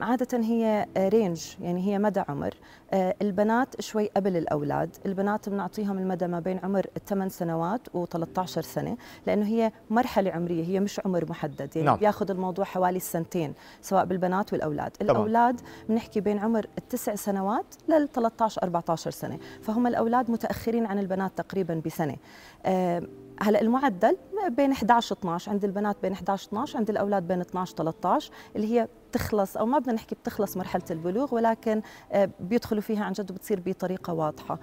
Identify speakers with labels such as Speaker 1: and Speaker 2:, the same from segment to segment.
Speaker 1: عادة هي رينج يعني هي مدى عمر. آه، البنات شوي قبل الأولاد. البنات بنعطيهم المدى ما بين عمر 8 سنوات و13 سنة لأنه هي مرحلة عمرية هي مش عمر محدد. يعني
Speaker 2: نعم.
Speaker 1: بياخذ الموضوع حوالي السنتين سواء بالبنات والأولاد.
Speaker 2: تمام.
Speaker 1: الأولاد بنحكي بين عمر التسع سنوات لل 13 14 سنة. فهم الأولاد متأخرين عن البنات تقريبا بسنة. آه، هلا المعدل بين 11 12 عند البنات بين 11 12 عند الأولاد بين 12 13 اللي هي بتخلص أو ما بدنا نحكي بتخلص مرحلة البلوغ ولكن آه، بيدخلوا فيها عن جد وبتصير بطريقة واضحة.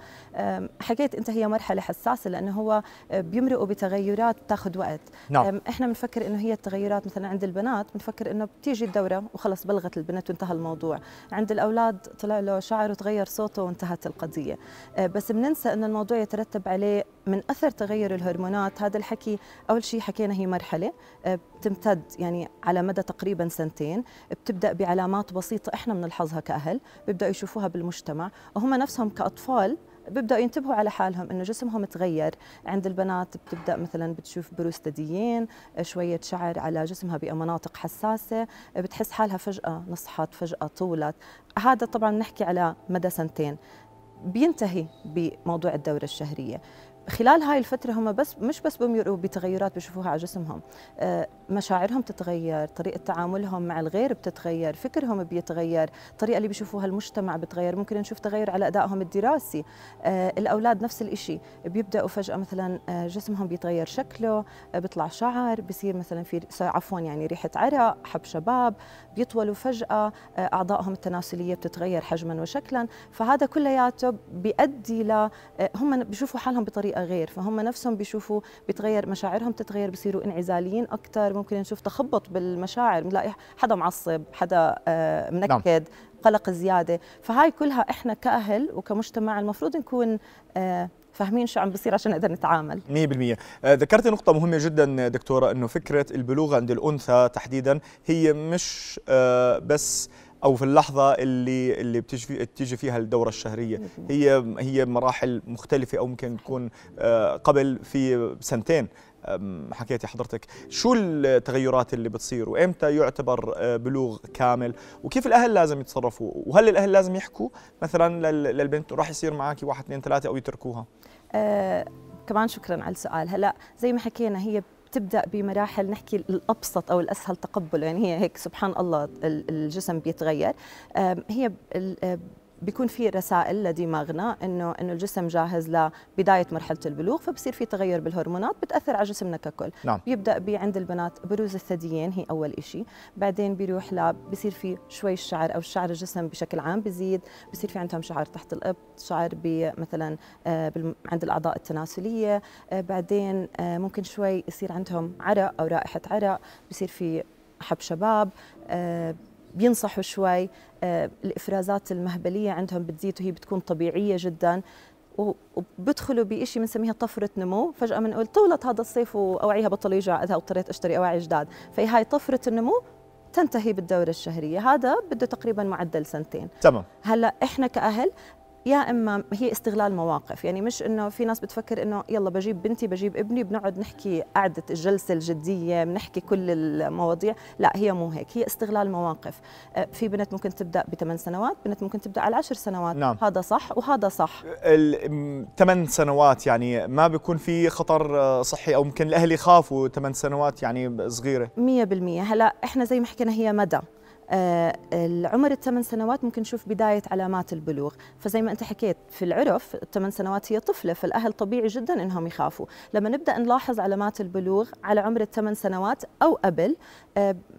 Speaker 1: حكيت أنت هي مرحلة حساسة لأنه هو آه، بيمرقوا بتغيرات بتاخذ وقت.
Speaker 2: نعم.
Speaker 1: إحنا بنفكر إنه هي التغيرات مثلا عند البنات بنفكر إنه بتيجي الدورة وخلص بلغت البنت وانتهى الموضوع. عند الأولاد طلع له شعر وتغير صوته وانتهت القضية. آه، بس بننسى ان الموضوع يترتب عليه من أثر تغير الهرمونات هذا الحكي. أول شيء حكينا هي مرحلة آه، بتمتد يعني على مدى تقريبا سنتين. بتبدأ بعلامات بسيطة إحنا بنلحظها كأهل بيبدأوا يشوفوها بالمجتمع. وهم نفسهم كأطفال بيبدأوا ينتبهوا على حالهم إنه جسمهم تغير. عند البنات بتبدأ مثلا بتشوف بروز ثديين آه، شوية شعر على جسمها بمناطق حساسة آه، بتحس حالها فجأة نصحت فجأة طولت. هذا طبعا نحكي على مدى سنتين. بينتهي بموضوع الدورة الشهرية. خلال هاي الفترة هم بس مش بس بيمروا بتغيرات بيشوفوها على جسمهم. آه، مشاعرهم تتغير طريقة تعاملهم مع الغير بتتغير فكرهم بيتغير الطريقة اللي بيشوفوها المجتمع بتغير ممكن نشوف تغير على أدائهم الدراسي. آه، الأولاد نفس الإشي بيبدأوا فجأة مثلا آه، جسمهم بيتغير شكله آه، بيطلع شعر بصير مثلا في عفوا يعني ريحة عرق حب شباب بيطولوا فجأة آه، أعضائهم التناسلية بتتغير حجما وشكلا. فهذا كلياته بيؤدي ل هم بيشوفوا حالهم بطريقة غير فهم نفسهم بيشوفوا بيتغير مشاعرهم تتغير بصيروا انعزاليين أكثر ممكن نشوف تخبط بالمشاعر بنلاقي حدا معصب حدا آه، منكد قلق زيادة. فهاي كلها إحنا كأهل وكمجتمع المفروض نكون آه، فاهمين شو عم بصير عشان نقدر نتعامل.
Speaker 2: 100% آه، ذكرت نقطة مهمة جدا دكتورة إنه فكرة البلوغ عند الأنثى تحديدا هي مش بس أو في اللحظة اللي اللي بتيجي في- بتيجي فيها الدورة الشهرية. هي هي مراحل مختلفة أو ممكن تكون قبل في سنتين. حكيتي حضرتك شو التغيرات اللي بتصير وإمتى يعتبر آه، بلوغ كامل وكيف الأهل لازم يتصرفوا وهل الأهل لازم يحكوا مثلا لل- للبنت راح يصير معك واحد اثنين ثلاثة أو يتركوها؟
Speaker 1: آه كمان شكرا على السؤال. هلأ زي ما حكينا هي بتبدأ بمراحل نحكي الأبسط أو الأسهل تقبل يعني هي هيك سبحان الله ال- الجسم بيتغير. هي آه، بيكون في رسائل لدماغنا إنه إنه الجسم جاهز لبداية مرحلة البلوغ فبصير في تغير بالهرمونات بتأثر على جسمنا ككل.
Speaker 2: نعم.
Speaker 1: بيبدا بعند البنات بروز الثديين هي أول إشي. بعدين بيروح ل بصير في شوي الشعر أو الشعر الجسم بشكل عام بزيد بصير في عندهم شعر تحت الإبط شعر مثلا آه، عند الأعضاء التناسلية. آه، بعدين آه، ممكن شوي يصير عندهم عرق أو رائحة عرق بصير في حب شباب. بينصحوا شوي آه، الإفرازات المهبلية عندهم بتزيد وهي بتكون طبيعية جدا. وبدخلوا بشيء بنسميها طفرة نمو. فجأة بنقول طولت هذا الصيف واواعيها بطل يجي عقدها واضطريت أشتري اواعي جداد. فهي هاي طفرة النمو تنتهي بالدورة الشهرية. هذا بده تقريبا معدل سنتين.
Speaker 2: تمام.
Speaker 1: هلأ إحنا كأهل يا إما هي استغلال مواقف. يعني مش إنه في ناس بتفكر إنه يلا بجيب بنتي بجيب ابني بنقعد نحكي قعدة الجلسة الجدية بنحكي كل المواضيع. لا هي مو هيك. هي استغلال مواقف. آه، في بنت ممكن تبدأ بثمان سنوات بنت ممكن تبدأ على عشر سنوات.
Speaker 2: نعم.
Speaker 1: هذا صح وهذا صح.
Speaker 2: ثمان سنوات يعني ما بيكون في خطر آه، صحي أو ممكن الأهل يخافوا ثمان سنوات يعني صغيرة؟
Speaker 1: مية بالمية. هلا إحنا زي ما حكينا هي مدى. آه العمر الثمان سنوات ممكن نشوف بداية علامات البلوغ. فزي ما أنت حكيت في العرف الثمان سنوات هي طفلة فالأهل طبيعي جدا أنهم يخافوا. لما نبدأ نلاحظ علامات البلوغ على عمر الثمان سنوات أو قبل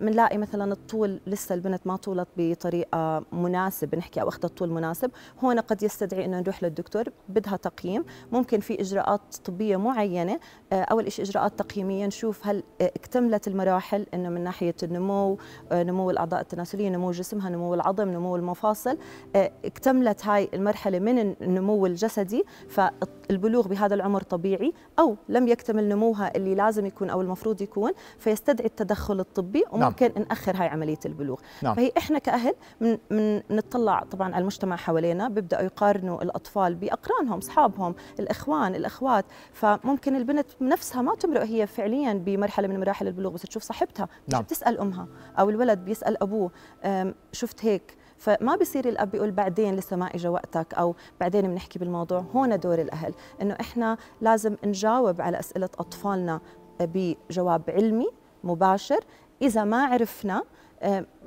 Speaker 1: بنلاقي آه مثلا الطول لسه البنت ما طولت بطريقة مناسب نحكي أو أخذت طول مناسب. هون قد يستدعي أنه نروح للدكتور بدها تقييم. ممكن في إجراءات طبية معينة آه أول شيء إجراءات تقييمية نشوف هل اكتملت المراحل أنه من ناحية النمو نمو الأعضاء التناسليه نمو جسمها نمو العظم نمو المفاصل آه، اكتملت هاي المرحلة من النمو الجسدي فالبلوغ بهذا العمر طبيعي أو لم يكتمل نموها اللي لازم يكون أو المفروض يكون فيستدعي التدخل الطبي نعم. وممكن نعم. نأخر هاي عملية البلوغ نعم. فهي إحنا كأهل من من نطلع طبعا على المجتمع حوالينا بيبدأوا يقارنوا الأطفال بأقرانهم أصحابهم الإخوان الأخوات فممكن البنت نفسها ما تمرق هي فعليا بمرحلة من مراحل البلوغ بس تشوف صاحبتها نعم. بتسأل أمها أو الولد بيسأل أبوه شفت هيك فما بصير الأب يقول بعدين لسه ما اجى وقتك أو بعدين بنحكي بالموضوع. هون دور الأهل إنه إحنا لازم نجاوب على أسئلة أطفالنا بجواب علمي مباشر. إذا ما عرفنا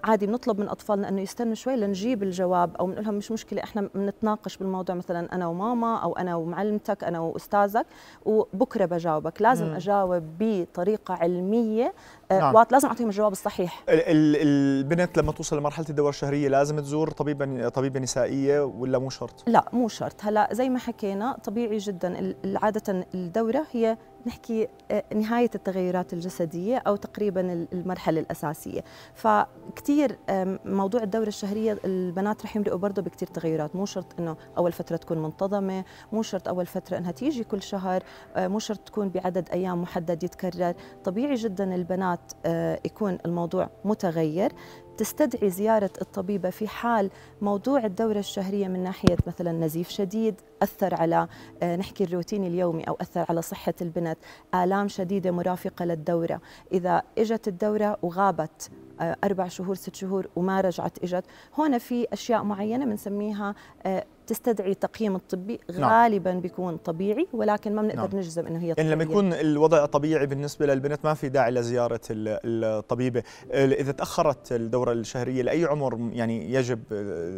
Speaker 1: عادي بنطلب من أطفالنا إنه يستنوا شوي لنجيب الجواب أو بنقول لهم مش مشكلة إحنا بنتناقش بالموضوع مثلا أنا وماما أو أنا ومعلمتك أنا وأستاذك وبكرة بجاوبك لازم مم. أجاوب بطريقة علمية آه، نعم. وقت لازم أعطيهم الجواب الصحيح
Speaker 2: البنت لما توصل لمرحلة الدوره الشهرية لازم تزور طبيبة طبيبة نسائية ولا مو شرط
Speaker 1: لا مو شرط هلا زي ما حكينا طبيعي جدا عادة الدورة هي نحكي آه، نهاية التغيرات الجسدية أو تقريبا المرحلة الأساسية. فكتير موضوع الدورة الشهرية البنات رح يمرقوا برضه بكتير تغيرات. مو شرط أنه أول فترة تكون منتظمة مو شرط أول فترة أنها تيجي كل شهر آه، مو شرط تكون بعدد أيام محدد يتكرر. طبيعي جدا البنات آه، يكون الموضوع متغير. تستدعي زيارة الطبيبة في حال موضوع الدورة الشهرية من ناحية مثلا نزيف شديد أثر على آه، نحكي الروتين اليومي أو أثر على صحة البنت آلام شديدة مرافقة للدورة. إذا إجت الدورة وغابت آه، أربع شهور ست شهور وما رجعت إجت هون في أشياء معينة بنسميها آه، تستدعي تقييم الطبي نعم. غالبا بيكون طبيعي ولكن ما بنقدر نعم. نجزم إنه هي
Speaker 2: طبيعية. يعني لما يكون الوضع طبيعي بالنسبة للبنت ما في داعي لزيارة الطبيبة إذا تأخرت الدورة الشهرية لأي عمر يعني يجب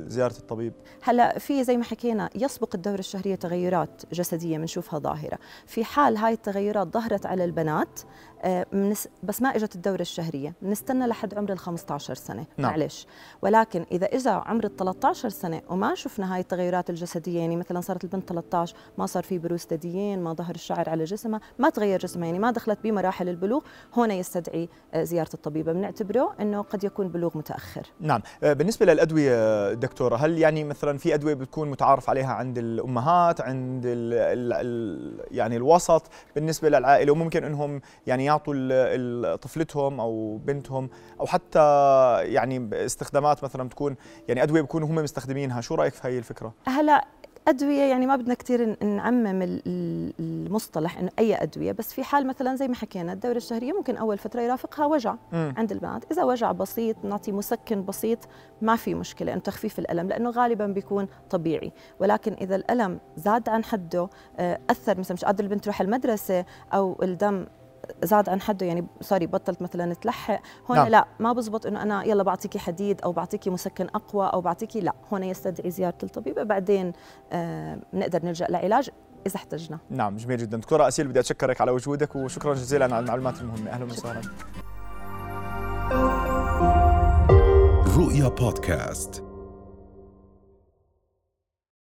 Speaker 2: زيارة الطبيب
Speaker 1: هلا في زي ما حكينا يسبق الدورة الشهرية تغيرات جسدية بنشوفها ظاهرة في حال هاي التغيرات ظهرت على البنات آه، بس ما إجت الدورة الشهرية بنستنى لحد عمر ال 15 سنة نعم. معلش ولكن إذا اجى عمر ال 13 سنة وما شفنا هاي التغيرات الجسدية يعني مثلا صارت البنت 13 ما صار في بروز ثديين ما ظهر الشعر على جسمها ما تغير جسمها يعني ما دخلت بمراحل البلوغ هنا يستدعي آه، زيارة الطبيبه بنعتبره إنه قد يكون بلوغ متأخر.
Speaker 2: نعم. آه، بالنسبة للأدوية دكتورة هل يعني مثلا في أدوية بتكون متعارف عليها عند الأمهات عند ال ال ال يعني الوسط بالنسبة للعائلة وممكن إنهم يعني يعطوا طفلتهم أو بنتهم أو حتى يعني استخدامات مثلا تكون يعني أدوية بيكونوا هم مستخدمينها شو رأيك في هي الفكرة؟
Speaker 1: هلا أدوية يعني ما بدنا كثير نعمم المصطلح إنه أي أدوية بس في حال مثلا زي ما حكينا الدورة الشهرية ممكن أول فترة يرافقها وجع م. عند البنات إذا وجع بسيط نعطي مسكن بسيط ما في مشكلة إنه تخفيف الألم لأنه غالبا بيكون طبيعي ولكن إذا الألم زاد عن حده آه، أثر مثلا مش قادر البنت تروح المدرسة أو الدم زاد عن حده يعني سوري بطلت مثلا تلحق هون نعم. لا ما بزبط إنه أنا يلا بعطيكي حديد أو بعطيكي مسكن أقوى أو بعطيكي لا هون يستدعي زيارة الطبيبه بعدين آه نقدر نلجأ لعلاج إذا احتجنا.
Speaker 2: نعم جميل جدا. دكتورة أسيل بدي أتشكرك على وجودك وشكرا جزيلا على المعلومات المهمة. أهلا وسهلا. رؤيا بودكاست.